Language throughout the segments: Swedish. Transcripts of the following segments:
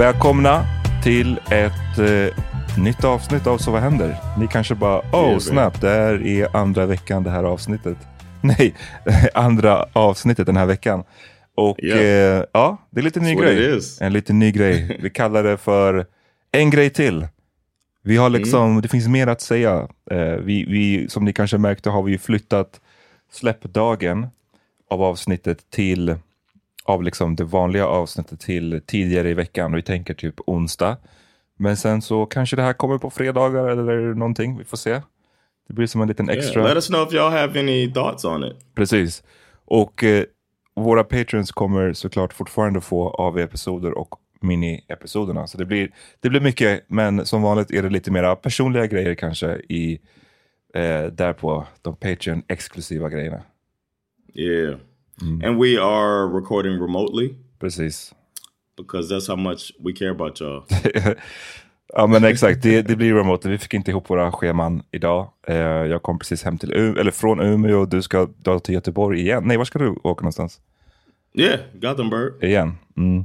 Välkomna till ett eh, nytt avsnitt av Så vad händer? Ni kanske bara, oh snap, det här är andra veckan det här avsnittet. Nej, andra avsnittet den här veckan. Och Yeah. eh, ja, det är lite ny That's grej. En liten ny grej. Vi kallar det för en grej till. Vi har liksom, Mm. det finns mer att säga. Eh, vi, vi, som ni kanske märkte har vi flyttat släppdagen av avsnittet till av liksom det vanliga avsnittet till tidigare i veckan. Vi tänker typ onsdag. Men sen så kanske det här kommer på fredagar eller någonting. Vi får se. Det blir som en liten extra. Yeah, let us know if y'all have any thoughts on it. Precis. Och eh, våra patrons kommer såklart fortfarande få AV-episoder och mini-episoderna. Så det blir, det blir mycket, men som vanligt är det lite mera personliga grejer kanske i eh, där på de Patreon-exklusiva grejerna. Yeah. And we are recording remotely Precis. because that's how much we care about y'all. Ja men exakt, det, det blir remote. Vi fick inte ihop våra scheman idag. Eh, jag kom precis hem till U eller från Umeå och du ska dra till Göteborg igen. Nej, var ska du åka någonstans? yeah, Gothenburg. Igen? Mm.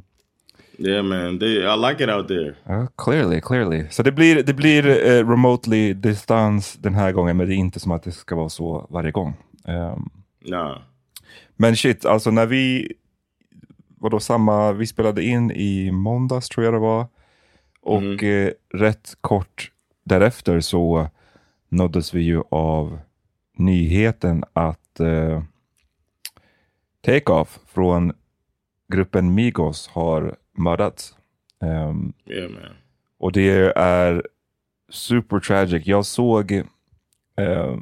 Yeah, man. They, I like it out there. Ja, clearly, clearly. Så det blir, det blir eh, remotely distans den här gången, men det är inte som att det ska vara så varje gång. Ehm, Nah. Men shit, alltså när vi, vadå samma, vi spelade in i måndags tror jag det var. Och eh, rätt kort därefter så nåddes vi ju av nyheten att eh, Takeoff från gruppen Migos har mördats. Ehm, Yeah, man. och det är super tragic. Jag såg, eh,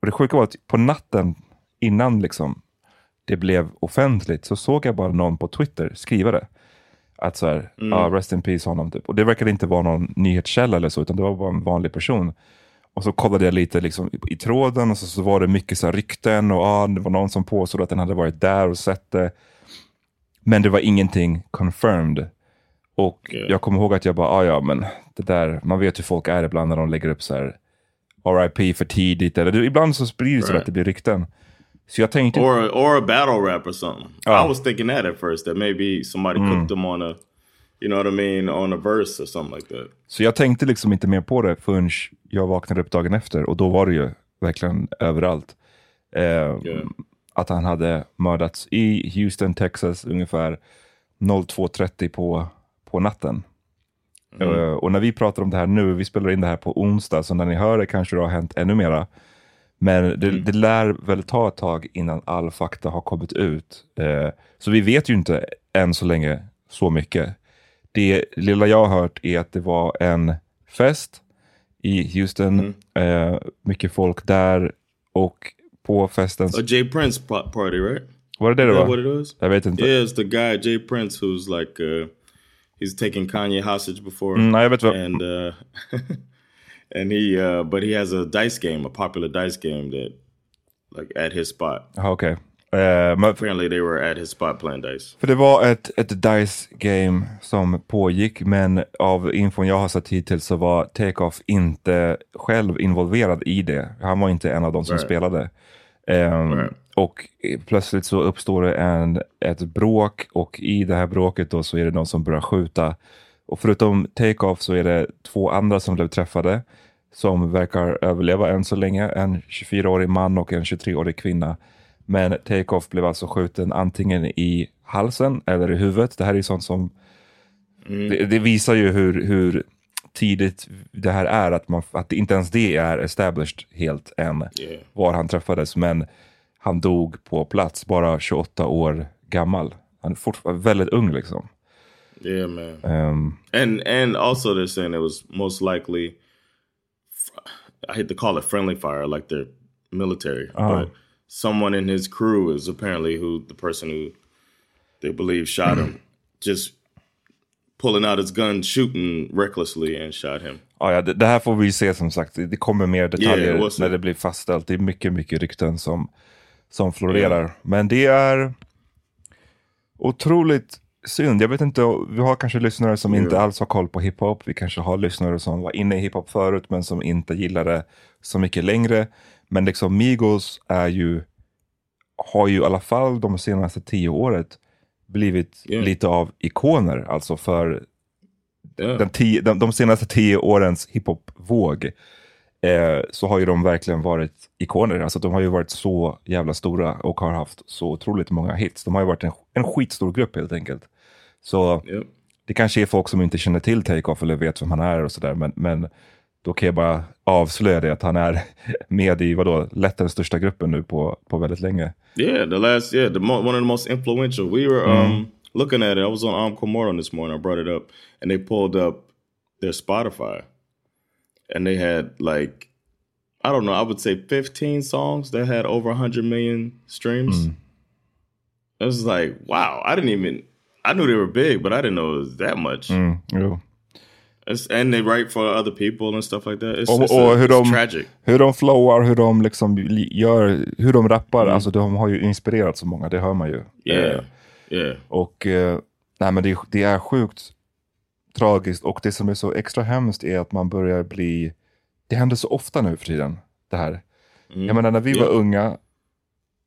och det sjuka var att på natten innan liksom det blev offentligt så såg jag bara någon på Twitter skriva det. Att så här, ah, rest in peace honom typ. Och det verkade inte vara någon nyhetskälla eller så, utan det var bara en vanlig person. Och så kollade jag lite liksom i, tråden och så, så var det mycket så här rykten och ah, det var någon som påstod att den hade varit där och sett det. Men det var ingenting confirmed. Och Ja. jag kommer ihåg att jag bara, ah, ja men det där, man vet hur folk är ibland när de lägger upp så här RIP för tidigt. Eller ibland så sprider det sig Right. att det blir rykten. Så jag tänkte, Or or a battle rap or something. Oh. I was thinking that at first that maybe somebody cooked them on a, you know what I mean, on a verse or something like that. så jag tänkte liksom inte mer på det förrän jag vaknade upp dagen efter. Och då var det ju verkligen överallt. Eh, Yeah. Att han hade mördats i Houston, Texas ungefär 02.30 på, på natten. Eh, och när vi pratar om det här nu, vi spelar in det här på onsdag, så när ni hör det kanske det har hänt ännu mera. Men det, det lär väl ta ett tag innan all fakta har kommit ut. Eh, så vi vet ju inte än så länge så mycket. Det lilla jag har hört är att det var en fest i Houston, eh, mycket folk där och på festen, A Jay Prince pa- party, right? var det det det var? what it was? Jag vet inte. Yeah, it's the guy Jay Prince who's like uh he's taken Kanye hostage before. Mm, jag vet vad. and uh and he uh but he has a dice game, a popular dice game that like at his spot. Jaha, okej. Eh, men Apparently they were at his spot playing dice. För det var ett, ett DICE-game som pågick, men av infon jag har sett hittills så var Takeoff inte själv involverad i det. Han var inte en av de som Right. spelade. Ehm, Right. Och plötsligt så uppstår det en, ett bråk och i det här bråket då så är det någon som börjar skjuta. Och förutom Takeoff så är det två andra som blev träffade som verkar överleva än så länge. En 24-årig man och en 23-årig kvinna. Men Takeoff blev alltså skjuten antingen i halsen eller i huvudet. Det här är sånt som... Det, det visar ju hur, hur tidigt det här är. Att, man, att inte ens det är established helt än. Yeah. Var han träffades. Men han dog på plats, bara 28 år gammal. Han är fortfarande väldigt ung liksom. Yeah, man. Ehm, And and also they're saying it was most likely I hate to call it friendly fire like they're military, but someone in his crew is apparently who the person who they believe shot him just pulling out his gun, shooting recklessly and shot him. Ja, ja, det, det här får vi se som sagt. Det kommer mer detaljer Yeah, när det blir fastställt. Det är mycket, mycket rykten som, som florerar. Men det är otroligt synd. Jag vet inte, vi har kanske lyssnare som inte alls har koll på hiphop. Vi kanske har lyssnare som var inne i hiphop förut men som inte gillar det så mycket längre. Men liksom Migos är ju, har ju i alla fall de senaste tio året blivit Yeah. lite av ikoner. Alltså för Yeah. den tio, de, de senaste tio årens hiphop-våg eh, så har ju de verkligen varit ikoner. Alltså de har ju varit så jävla stora och har haft så otroligt många hits. De har ju varit en, en skitstor grupp helt enkelt. Så Yep. det kanske är folk som inte känner till Takeoff eller vet vem han är och sådär. Men, men då kan jag bara avslöja det att han är med i vadå, lätt den största gruppen nu på, på väldigt länge. Yeah, the last yeah, the mo- one of the most influential. We were um looking at it. I was on Amco Morton this morning. I brought it up, and they pulled up their Spotify, and they had like I don't know. I would say fifteen songs that had over hundred million streams. It was like wow. I didn't even. I knew they were big, but I didn't know it was that much. Mm, jo. It's, and they write for other people and stuff like that. It's, Och, it's, och a- hur, de, tragic. hur de flowar, hur de liksom li- gör, hur de rappar. Alltså de har ju inspirerat så många, det hör man ju. Eh, Yeah, yeah. Och eh, nej, men det, det är sjukt tragiskt. Och det som är så extra hemskt är att man börjar bli... Det händer så ofta nu för tiden, det här. Jag menar, när vi var Ja. unga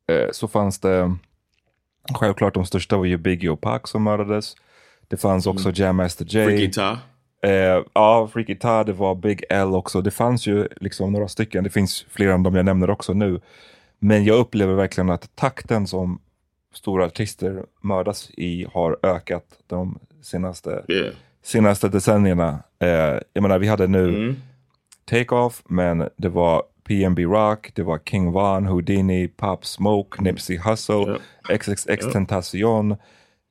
eh, så fanns det... Självklart de största var ju Biggie och Pac som mördades. Det fanns också Jam Master Jay. Freaky Ta. Eh, ja, Freaky Ta, det var Big L också. Det fanns ju liksom några stycken. Det finns fler än de jag nämner också nu. Men jag upplever verkligen att takten som stora artister mördas i har ökat de senaste Yeah. senaste decennierna. Eh, jag menar, vi hade nu Mm. Take-Off, men det var PNB Rock, det var King Von, Houdini, Pop Smoke, Nipsey Hussle, XXX Tentacion.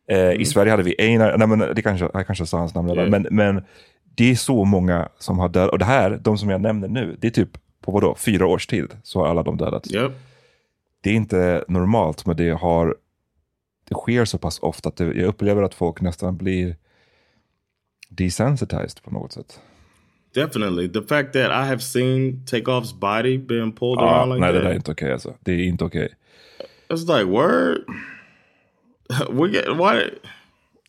Eh, I Sverige hade vi Einar, nej men det kanske, jag kanske sa hans namn Yeah. men, men det är så många som har dödat. Och det här, de som jag nämner nu, det är typ på vadå, fyra års tid så har alla de dödats. Yep. Det är inte normalt, men det har det sker så pass ofta att det, jag upplever att folk nästan blir desensitized på något sätt. Definitely. The fact that I have seen Takeoff's body being pulled Ja, around like nej, det that. där är inte okej alltså. Det är inte okej. It's like word. we get why?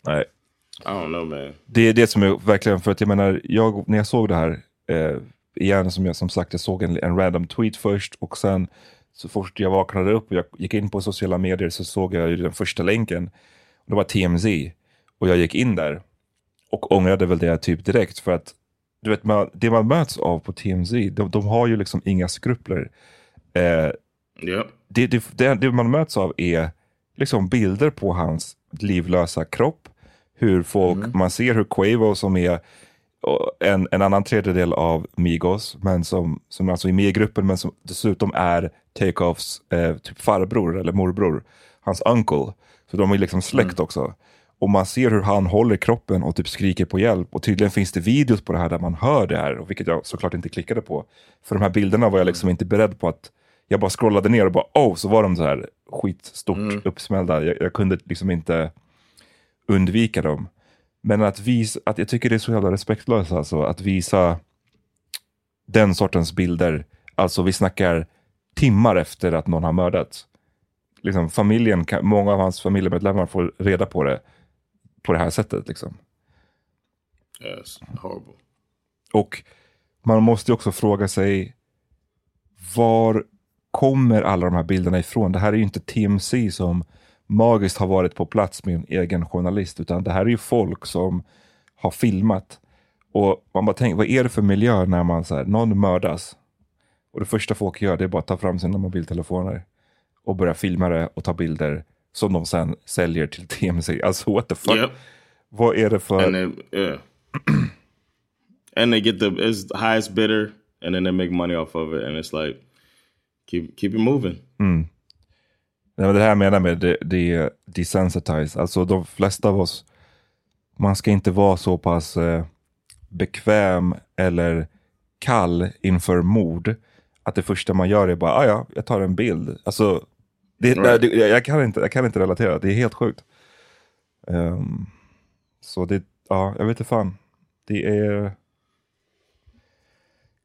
Nej. I don't know, man. Det är det som är verkligen, för att jag menar, jag, när jag såg det här, eh, igen som jag som sagt, jag såg en, en random tweet först och sen så fort jag vaknade upp och jag gick in på sociala medier så såg jag ju den första länken. Och det var TMZ. Och jag gick in där och ångrade väl det typ direkt för att du vet, man, det man möts av på TMZ, de, de har ju liksom inga skrupler. Eh, Yep. det, det, det, det man möts av är liksom bilder på hans livlösa kropp. Hur folk, man ser hur Quavo som är en, en annan tredjedel av Migos, men som, som alltså är med i gruppen, men som dessutom är Takeoffs eh, typ farbror eller morbror, hans uncle. Så de är liksom släkt också. Och man ser hur han håller kroppen och typ skriker på hjälp. Och tydligen finns det videos på det här där man hör det här, och vilket jag såklart inte klickade på. För de här bilderna var jag liksom inte beredd på att jag bara scrollade ner och bara oh, så var de så här skitstort uppsmällda. Jag, jag kunde liksom inte undvika dem. Men att visa, att jag tycker det är så jävla respektlöst alltså, att visa den sortens bilder. Alltså vi snackar timmar efter att någon har mördats. Liksom familjen, många av hans familjemedlemmar får reda på det på det här sättet. Liksom. Yes. Horrible. Och man måste ju också fråga sig var kommer alla de här bilderna ifrån? Det här är ju inte TMC som magiskt har varit på plats med en egen journalist, utan det här är ju folk som har filmat. Och man bara tänker, vad är det för miljö när man så här, någon mördas och det första folk gör det är bara att ta fram sina mobiltelefoner och börja filma det och ta bilder som de sen säljer till TMC. Alltså what the fuck? Yep. Vad är det för... And they, yeah. and they get the it's the highest bidder, and then they make money off of it, and it's like keep keep it moving. Nej, men det här jag menar med det, det är desensitize. Alltså de flesta av oss, man ska inte vara så pass eh, bekväm eller kall inför mord. Att det första man gör är bara, ah, ja, jag tar en bild. Alltså, det, Right. det, jag, kan inte, jag kan inte relatera, det är helt sjukt. Ehm, så det, ja, jag vet inte fan. Det är...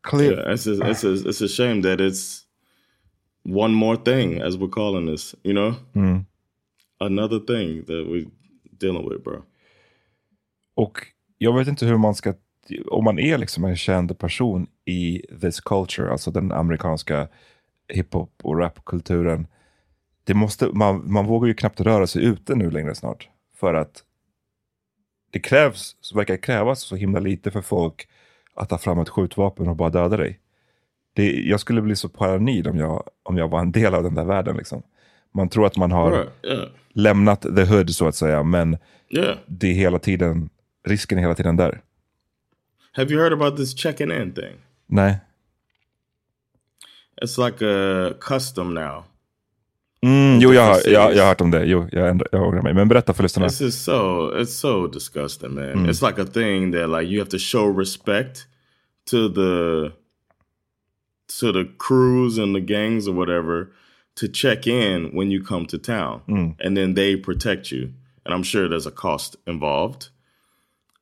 Clear. Yeah, it's a, it's a, it's a shame that it's one more thing as we're calling this. You know, another thing that we're dealing with, bro. Och jag vet inte hur man ska, om man är liksom en känd person i this culture, alltså den amerikanska hiphop och rapkulturen. Det måste, man, man vågar ju knappt röra sig ute nu längre snart. För att det krävs, så verkar krävas så himla lite för folk att ta fram ett skjutvapen och bara döda dig. Det, jag skulle bli så paranoid om jag, om jag var en del av den där världen. Liksom. Man tror att man har. Yeah. lämnat the hood så att säga, men Yeah. det är hela tiden, risken är hela tiden där. Have you heard about this checking in thing? Nej. It's like a custom now. Mm, jo, jag, jag, jag har hört om det. Jo, jag, ändrar- jag ångrar mig. Men berätta för lyssnarna. This is so it's so disgusting, man. It's like a thing that like you have to show respect to the to the crews and the gangs or whatever to check in when you come to town. And then they protect you. And I'm sure there's a cost involved.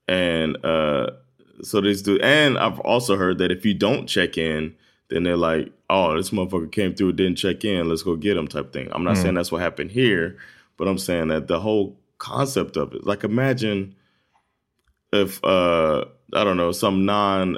And uh so these do and I've also heard that if you don't check in, then they're like, oh, this motherfucker came through, didn't check in, let's go get him type thing. I'm not mm-hmm. saying that's what happened here, but I'm saying that the whole concept of it, like imagine if uh I don't know, some non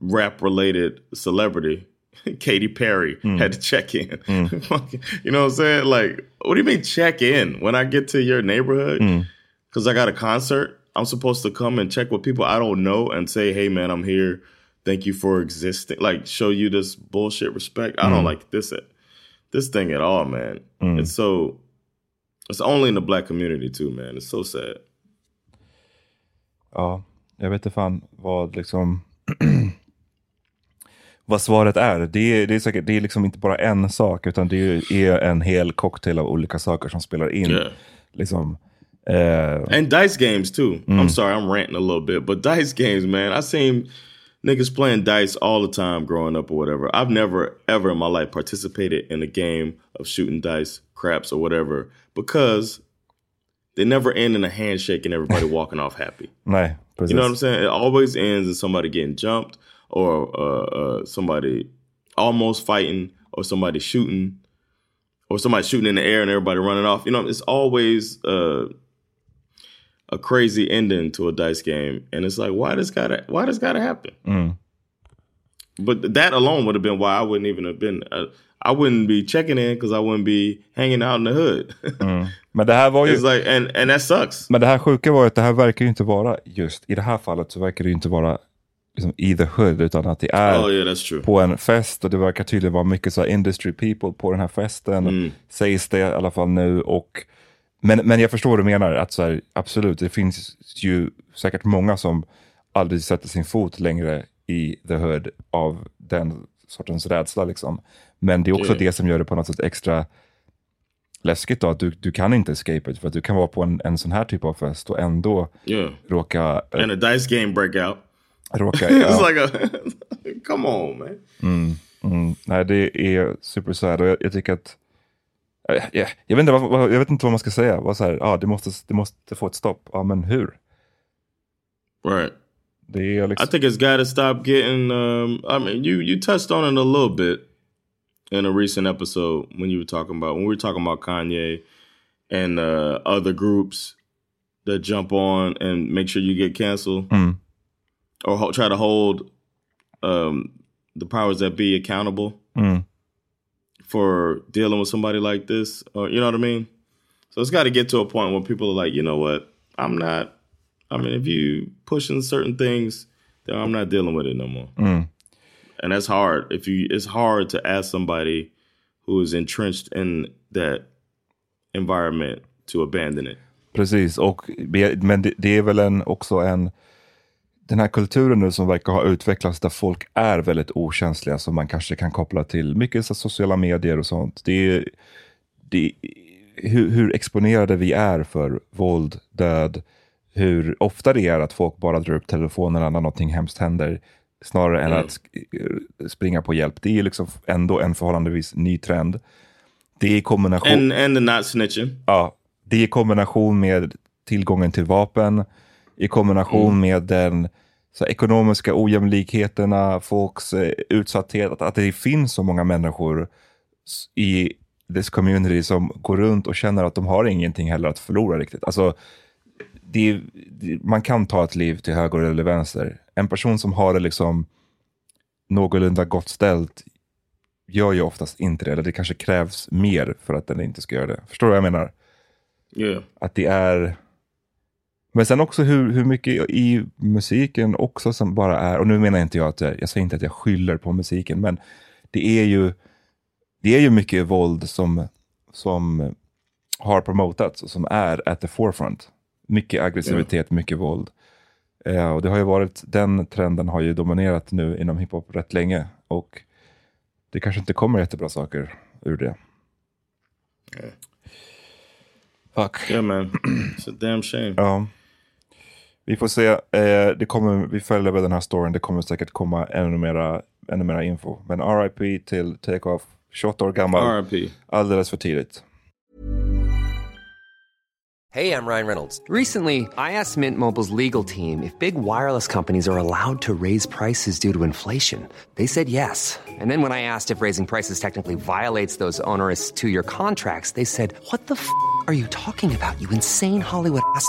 rap related celebrity, Katy Perry, mm. had to check in. Mm. Fucking- you know what I'm saying? Like, what do you mean check in when I get to your neighborhood? Mm. Because I got a concert. I'm supposed to come and check with people I don't know and say, hey man, I'm here. Thank you for existing. Like, show you this bullshit respect. I don't like this this thing at all, man. It's so it's only in the black community too, man. It's so sad. Ja, jag vet inte fan vad liksom vad svaret är. Det är, det är säkert det är liksom inte bara en sak, utan det är en hel cocktail av olika saker som spelar in. Yeah. Liksom, eh, And dice games too. I'm sorry, I'm ranting a little bit, but dice games, man. I seen niggas playing dice all the time growing up or whatever. I've never ever in my life participated in a game of shooting dice, craps, or whatever because they never end in a handshake and everybody walking off happy. precis. You know what I'm saying? It always ends in somebody getting jumped or uh, uh, somebody almost fighting or somebody shooting or somebody shooting in the air and everybody running off. You know, it's always uh, a crazy ending to a dice game, and it's like, why this gotta, why this gotta happen? But that alone would have been why I wouldn't even have been. Uh, I wouldn't be checking in because I wouldn't be hanging out in the hood. Men det här var ju... it's like, and and that sucks. Men det här sjuka var ju att det här verkar ju inte vara just, i det här fallet så verkar det ju inte vara liksom, i the hood, utan att det är Oh yeah, på en fest och det verkar tydligen vara mycket så här industry people på den här festen, Mm. sägs det i alla fall nu. Och, men, men jag förstår vad du menar, att så här, absolut, det finns ju säkert många som aldrig sätter sin fot längre i the hood av den sortens rädsla. Liksom. Men det är också Yeah. det som gör det på något sätt extra läskigt då, att du, du kan inte escape it, för att du kan vara på en, en sån här typ av fest och ändå Yeah, råka... eh, and a dice game breakout. råka it's ja, like a come on, man. mm, nej, det är super sad och jag, jag tycker att eh, ja, jag, vet inte vad, jag vet inte vad man ska säga. Så här, ja, det, måste, det måste få ett stopp. Ja, men hur? Right. Det är liksom... I think it's got to stop getting. Um, I mean, you you touched on it a little bit in a recent episode when you were talking about when we were talking about Kanye and uh, other groups that jump on and make sure you get canceled Mm. or try to hold um, the powers that be accountable Mm. For dealing with somebody like this. Or you know what I mean? So it's got to get to a point where people are like, you know what, I'm not. I mean, if you pushing certain things, then I'm not dealing with it no more. Mm. And that's hard. If you, it's hard to ask somebody who is entrenched in that environment to abandon it. Precis, och, men det, det är väl en, också en, den här kulturen nu som verkar ha utvecklats där folk är väldigt okänsliga som man kanske kan koppla till mycket så sociala medier och sånt. Det är, det, hur, hur exponerade vi är för våld, död, hur ofta det är att folk bara drar upp telefonerna när någonting hemskt händer snarare än att sk- springa på hjälp. Det är liksom ändå en förhållandevis ny trend. Det är kombination... And and the not snitching. Ja, det i kombination med tillgången till vapen, i kombination med den så ekonomiska ojämlikheterna, folks eh, utsatthet, att, att det finns så många människor i this community som går runt och känner att de har ingenting heller att förlora riktigt. Alltså, det, det, man kan ta ett liv till höger eller vänster. En person som har det liksom någorlunda gott ställt gör ju oftast inte det, eller det kanske krävs mer för att den inte ska göra det. Förstår du vad jag menar? Yeah. Att det är... Men sen också hur, hur mycket i musiken också som bara är, och nu menar inte jag att jag, jag säger inte att jag skyller på musiken, men det är ju, det är ju mycket våld som, som har promotats och som är at the forefront. Mycket aggressivitet, mycket våld. Eh, och det har ju varit, den trenden har ju dominerat nu inom hiphop rätt länge och det kanske inte kommer jättebra saker ur det. Fuck. Yeah, man. It's a damn shame. Ja. Vi får se. Eh, det kommer, vi följer väl den här storyn. Det kommer säkert komma ännu mera, ännu mera info. Men RIP till Takeoff. 28 år gammal. R.I.P. Alldeles för tidigt. Hey, I'm Ryan Reynolds. Recently, I asked Mint Mobile's legal team if big wireless companies are allowed to raise prices due to inflation. They said yes. And then when I asked if raising prices technically violates those onerous two year contracts, they said, What the f are you talking about, you insane Hollywood ass?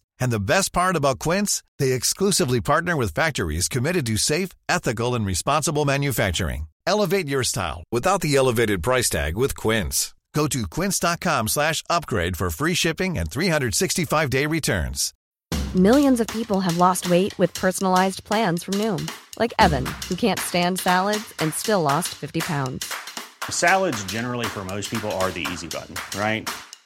And the best part about Quince, they exclusively partner with factories committed to safe, ethical, and responsible manufacturing. Elevate your style without the elevated price tag with Quince. Go to quince.com slash upgrade for free shipping and 365-day returns. Millions of people have lost weight with personalized plans from Noom, like Evan, who can't stand salads and still lost 50 pounds. Salads, generally, for most people, are the easy button, right?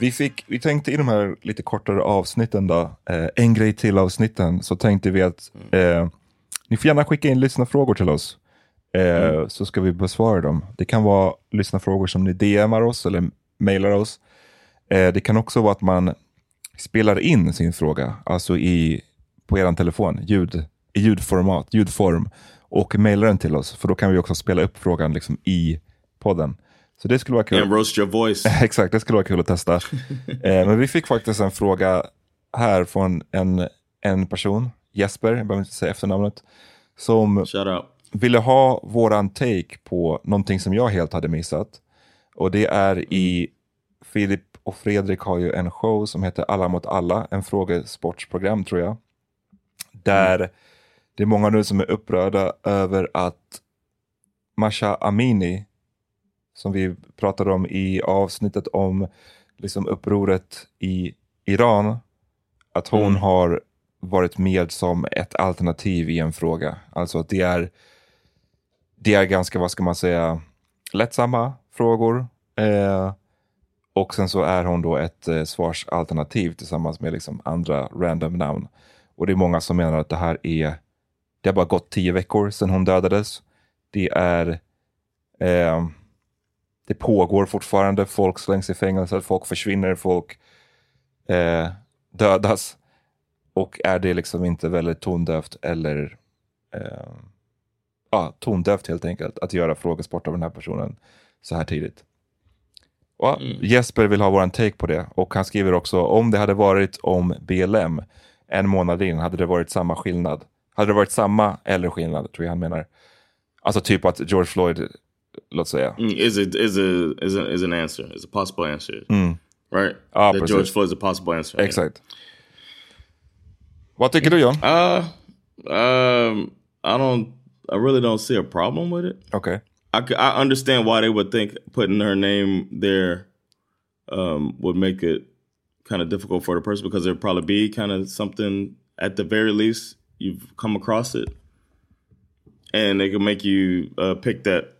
Vi, fick, vi tänkte i de här lite kortare avsnitten då, eh, en grej till avsnitten, så tänkte vi att eh, ni får gärna skicka in lyssnarfrågor till oss. Eh, Så ska vi besvara dem. Det kan vara lyssnarfrågor som ni DMar oss eller mailar oss. Eh, det kan också vara att man spelar in sin fråga, alltså i, på er telefon, ljud, i ljudformat, ljudform, och mailar den till oss. För då kan vi också spela upp frågan liksom i podden. Så det skulle vara kul. And roast your voice. Exakt, det skulle vara kul att testa. eh, men vi fick faktiskt en fråga här från en, en person, Jesper, jag behöver inte säga efternamnet, som ville ha våran take på någonting som jag helt hade missat. Och det är i, Filip och Fredrik har ju en show som heter Alla mot alla, en frågesportsprogram tror jag. Där det är många nu som är upprörda över att Masha Amini, som vi pratade om i avsnittet om liksom upproret i Iran, att hon har varit med som ett alternativ i en fråga. Alltså att det är, det är ganska, vad ska man säga, lättsamma frågor. Eh, och sen så är hon då ett eh, svarsalternativ tillsammans med liksom andra random namn. Och det är många som menar att det här är, det har bara gått tio veckor sedan hon dödades. Det är, eh, det pågår fortfarande, folk slängs i fängelse, folk försvinner, folk eh, dödas. Och är det liksom inte väldigt tondövt eller eh, ja, tondövt helt enkelt att göra frågesport av den här personen så här tidigt. Och Jesper vill ha våran take på det och han skriver också om det hade varit om BLM en månad in, hade det varit samma skillnad? Hade det varit samma eller skillnad, tror jag han menar. Alltså typ att George Floyd, låt säga. Mm, Is a is a is a is an answer. Is a possible answer. Right? Ah, that precis. George Floyd's a possible answer. Exakt. Vad tycker du John? Uh um I don't I really don't see a problem with it. Okej. I understand why they would think putting her name there um, would make it kind of difficult for the person because there'd probably be kind of something at the very least you've come across it, and they can make you uh, pick that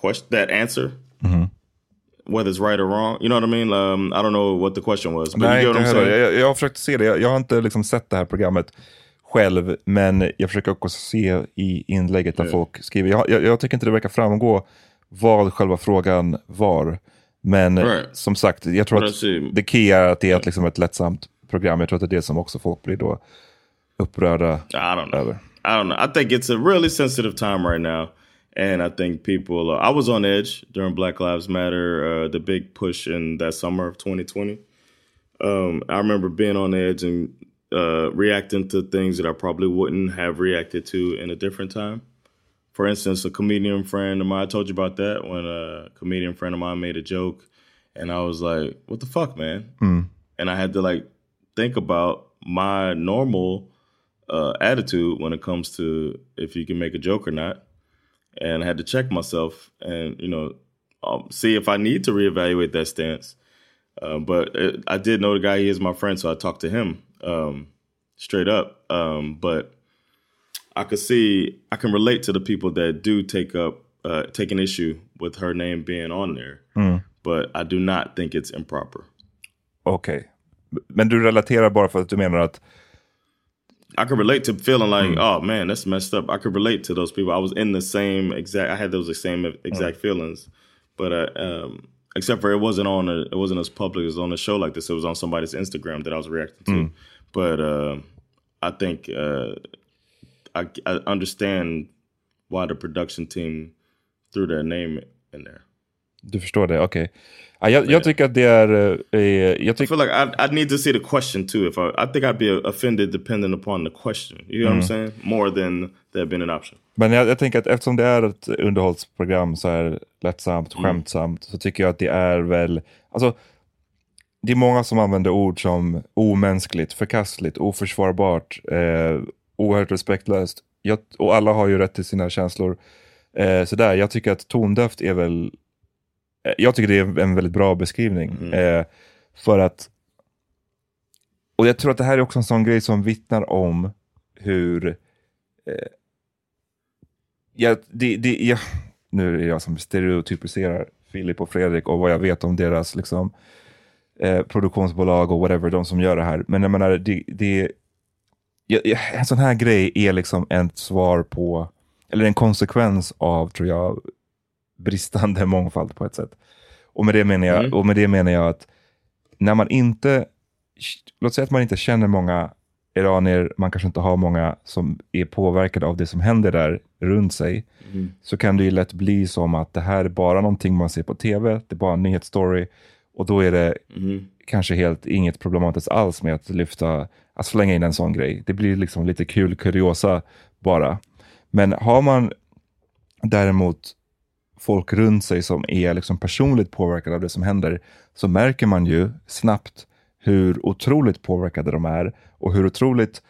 question, that answer, whether it's right or wrong. You know what I mean? Um, I don't know what the question was, Nej, you saying. Jag, jag har försökt se det. Jag, jag har inte liksom sett det här programmet själv, men jag försöker också se i inlägget där folk skriver. Jag, jag, jag tycker inte det verkar framgå vad själva frågan var. Men Right. som sagt, jag tror But att det key är att det är ett, liksom ett lättsamt program. Jag tror att det är det som också folk blir då upprörda I don't know. över. I don't know. I think it's a really sensitive time right now, and I think people. Uh, I was on edge during Black Lives Matter, uh, the big push in that summer of 2020. Um, I remember being on edge and uh, reacting to things that I probably wouldn't have reacted to in a different time. For instance, a comedian friend of mine. I told you about that when a comedian friend of mine made a joke, and I was like, "What the fuck, man?" And I had to like think about my normal uh, attitude when it comes to if you can make a joke or not, and I had to check myself and you know um, see if I need to reevaluate that stance. Uh, but it, I did know the guy; he is my friend, so I talked to him um, straight up. Um, but I could see I can relate to the people that do take up uh, take an issue with her name being on there. But I do not think it's improper. Okay, Men du relaterar bara för att du menar att I could relate to feeling like, oh man, that's messed up. I could relate to those people. I was in the same exact. I had those same exact feelings, but uh, um, except for it wasn't on. A, it wasn't as public as on a show like this. It was on somebody's Instagram that I was reacting to. But uh, I think uh, I, I understand why the production team threw their name in there. Du förstår det, okej. Okay. Ja, jag, jag, tycker att det är... Eh, jag tyck I feel like I, I need to see the question too. If I, I think I'd be offended depending upon the question. You know mm. what I'm mm. saying? More than there been an option. Men jag, jag, tänker att eftersom det är ett underhållsprogram så här lättsamt, mm. skämtsamt, så tycker jag att det är väl... Alltså, det är många som använder ord som omänskligt, förkastligt, oförsvarbart, eh, oerhört respektlöst. Jag, och alla har ju rätt till sina känslor. Eh, sådär, jag tycker att tondöft är väl Eh, jag tycker det är en väldigt bra beskrivning. Mm. Eh, för att, och jag tror att det här är också en sån grej som vittnar om hur, eh, ja, det, det, ja, nu är jag som stereotypiserar Filip och Fredrik och vad jag vet om deras liksom, eh, produktionsbolag och whatever, de som gör det här. Men jag menar, det, det, ja, en sån här grej är liksom ett svar på, eller en konsekvens av, tror jag, bristande mångfald på ett sätt. Och med det menar jag, mm. och med det menar jag att när man inte, låt säga att man inte känner många iranier, man kanske inte har många som är påverkade av det som händer där runt sig, mm. så kan det ju lätt bli som att det här är bara någonting man ser på tv, det är bara en nyhetsstory, och då är det mm. kanske helt inget problematiskt alls med att lyfta, att slänga in en sån grej. Det blir liksom lite kul kuriosa bara. Men har man däremot folk runt sig som är liksom personligt påverkade av det som händer, så märker man ju snabbt hur otroligt påverkade de är och hur otroligt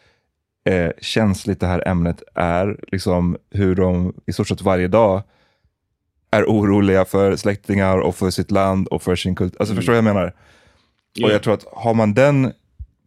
eh, känsligt det här ämnet är. Liksom hur de i stort sett varje dag är oroliga för släktingar och för sitt land och för sin kultur. Alltså mm. förstår du vad jag menar? Yeah. Och jag tror att har man den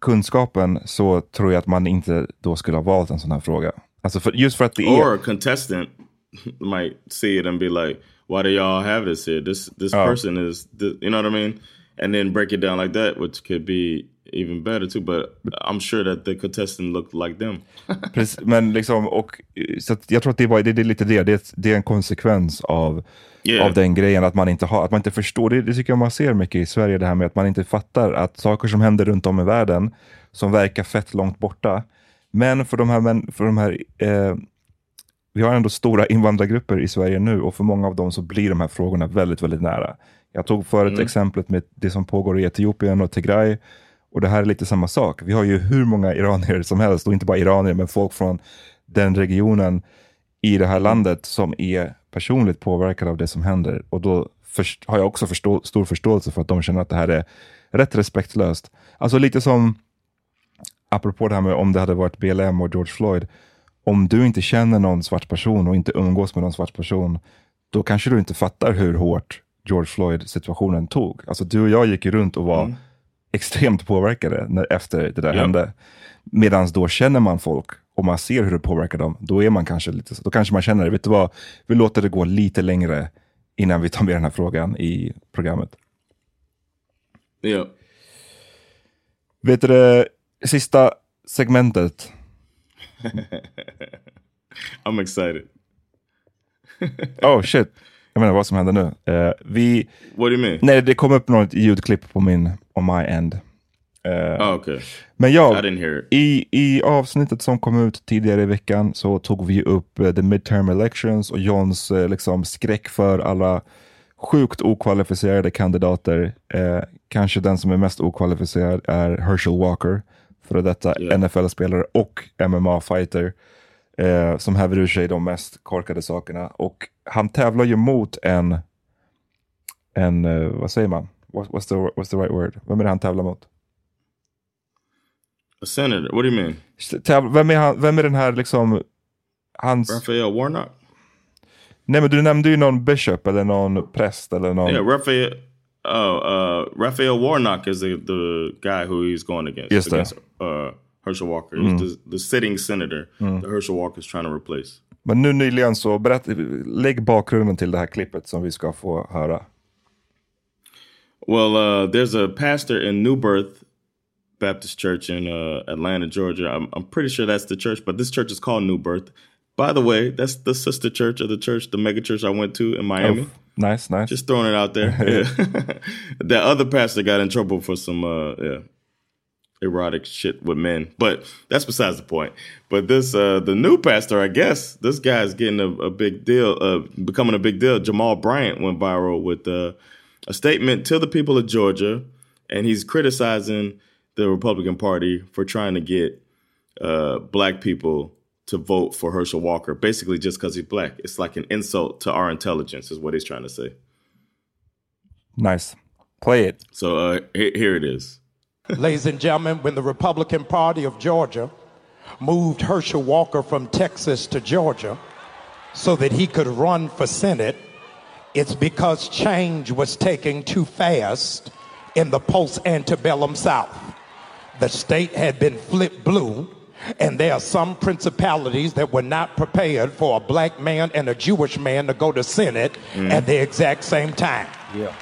kunskapen så tror jag att man inte då skulle ha valt en sån här fråga. Alltså för, just för att det är... Or a contestant might see it and be like why do y'all have this here? This this oh. person is, you know what I mean? And then break it down like that, which could be even better too. But I'm sure that the contestant looked like them. Precis, men liksom, och, så jag tror att det, var, det, det är lite det, det, det är en konsekvens av, yeah. av den grejen, att man inte, har, att man inte förstår. Det, det tycker jag man ser mycket i Sverige, det här med att man inte fattar att saker som händer runt om i världen, som verkar fett långt borta, men för de här, för de här eh, vi har ändå stora invandrargrupper i Sverige nu och för många av dem så blir de här frågorna väldigt, väldigt nära. Jag tog förut mm. exemplet med det som pågår i Etiopien och Tigray och det här är lite samma sak. Vi har ju hur många iranier som helst och inte bara iranier, men folk från den regionen i det här landet som är personligt påverkade av det som händer. Och då har jag också förstå stor förståelse för att de känner att det här är rätt respektlöst. Alltså lite som, apropå det här med om det hade varit BLM och George Floyd, om du inte känner någon svart person och inte umgås med någon svart person, då kanske du inte fattar hur hårt George Floyd-situationen tog. Alltså du och jag gick ju runt och var mm. extremt påverkade när, efter det där ja. hände. Medan då känner man folk och man ser hur det påverkar dem, då är man kanske lite, då kanske man känner, vet du vad, vi låter det gå lite längre innan vi tar med den här frågan i programmet. Ja. Vet du det sista segmentet I'm excited. oh shit. Jag menar vad som händer nu. Uh, vi... What do you mean? Nej, det kom upp något ljudklipp på min, on my end. Uh, oh, okay. Men jag, i, i avsnittet som kom ut tidigare i veckan så tog vi upp uh, the midterm elections och Johns uh, liksom skräck för alla sjukt okvalificerade kandidater. kanske den som är mest okvalificerad är Herschel Walker före detta yeah. NFL-spelare och MMA-fighter eh, som häver ur sig de mest korkade sakerna. Och han tävlar ju mot en, en uh, vad säger man? What, what's, the, what's the right word? Vem är det han tävlar mot? A senator, what do you mean? Täv vem, är han, vem är den här liksom, hans... Raphael Warnock? Nej men du nämnde ju någon bishop eller någon präst eller någon... Yeah, Raphael... Oh, uh, Raphael Warnock is the, the guy who he's going against. Just against, uh, Herschel Walker. Mm. The, the sitting senator mm. that Herschel Walker is trying to replace. Men nu nyligen så, berätt, lägg bakgrunden till det här klippet som vi ska få höra. Well, uh, there's a pastor in New Birth Baptist Church in uh, Atlanta, Georgia. I'm, I'm pretty sure that's the church, but this church is called New Birth. By the way, that's the sister church of the church, the mega church I went to in Miami. Oh, nice, nice. Just throwing it out there. that other pastor got in trouble for some, uh, yeah, erotic shit with men. But that's besides the point. But this uh the new pastor, I guess, this guy's getting a, a big deal, uh becoming a big deal. Jamal Bryant went viral with uh, a statement to the people of Georgia, and he's criticizing the Republican Party for trying to get uh black people to vote for Herschel Walker, basically just because he's black. It's like an insult to our intelligence, is what he's trying to say. Nice. Play it. So uh, here, here it is. Ladies and gentlemen, when the Republican Party of Georgia moved Herschel Walker from Texas to Georgia so that he could run for Senate, it's because change was taking too fast in the post antebellum South. The state had been flipped blue, and there are some principalities that were not prepared for a black man and a Jewish man to go to Senate mm. at the exact same time. Yeah.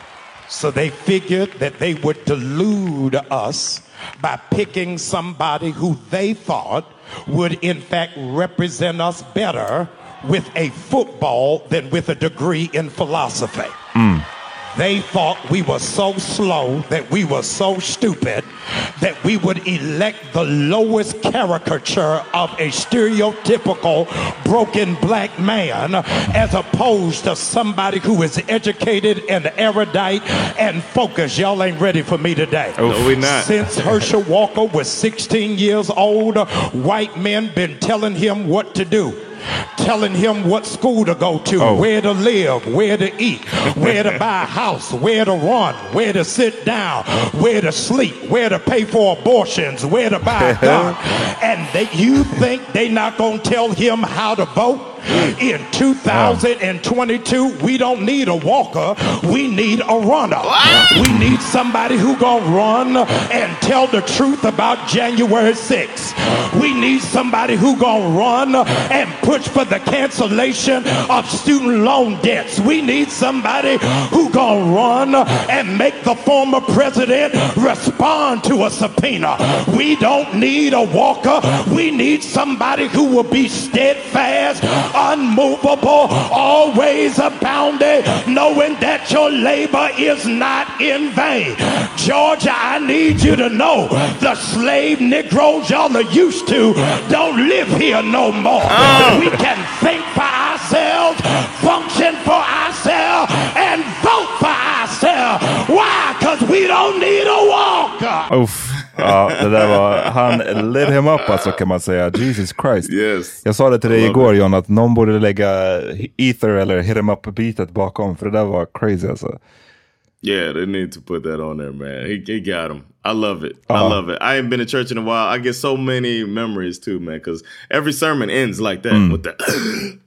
So they figured that they would delude us by picking somebody who they thought would in fact represent us better with a football than with a degree in philosophy. Mm. They thought we were so slow, that we were so stupid, that we would elect the lowest caricature of a stereotypical broken black man as opposed to somebody who is educated and erudite and focused. Y'all ain't ready for me today. No, we not. Since Herschel Walker was 16 years old, white men been telling him what to do. Telling him what school to go to, Oh. where to live, where to eat, where to buy a house, where to run, where to sit down, where to sleep, where to pay for abortions, where to buy a gun. and they, you think they not gonna tell him how to vote? In 2022, we don't need a walker, we need a runner. We need somebody who gonna run and tell the truth about January 6th. We need somebody who gonna run and push for the cancellation of student loan debts. We need somebody who gonna run and make the former president respond to a subpoena. We don't need a walker. We need somebody who will be steadfast, unmovable, always abounding, knowing that your labor is not in vain. Georgia, I need you to know the slave Negroes y'all are used to don't live here no more. Ah. We can think for ourselves, function for ourselves, and vote for ourselves. Why? Because we don't need a walker. Uff. Ja, det där var, han lit him up alltså kan man säga. Jesus Christ. Yes. Jag sa det till dig I igår John, att någon borde lägga ether eller hit him up beatet bakom. För det där var crazy alltså. Yeah, they need to put that on there, man. He, he got him. I love it. I Uh-huh. love it. I ain't been to church in a while. I get so many memories too, man, because every sermon ends like that with the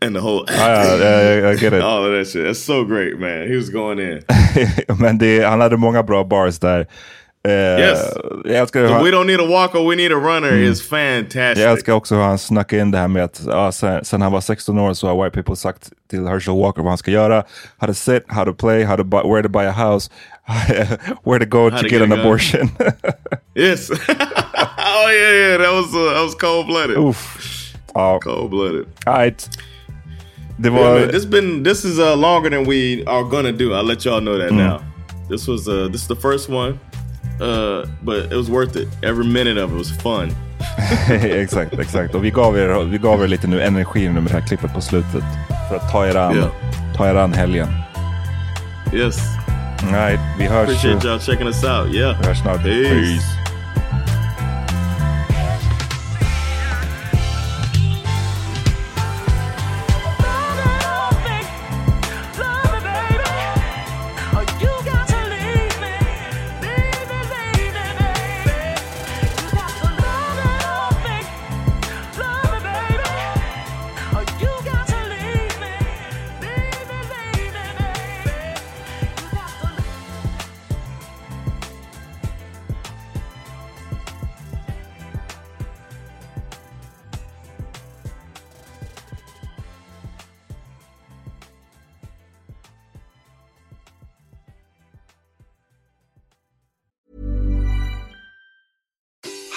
and the whole Mm. Ja, ja, jag get it. all of that shit. That's so great, man. He was going in. Men det, han hade många bra bars där. Yes. Jag The han, we don't need a walker, we need a runner is fantastic. jag älskar också hur han snackade in det här med att ja, sen, sen han var 16 år så har white people sagt till Herschel Walker vad han ska göra. How to sit, how to play, how to buy, where to buy a house, where to go to, to get, get an abortion. Yes. oh yeah, yeah. That was uh, that was cold blooded. Uff. Ja, Cold blooded. All right. Det Yeah, man, this been this is uh, longer than we are gonna do. I'll let y'all know that Mm. now. This was uh this is the first one, uh, but it was worth it. Every minute of it was fun. exakt, exakt. Och vi gav, er, vi gav er lite nu energi med det här klippet på slutet. För att ta er an, Ja. ta er an helgen. Yes, Nej, vi hörs, appreciate y'all checking us out. Yeah, vi hörs snart. Peace.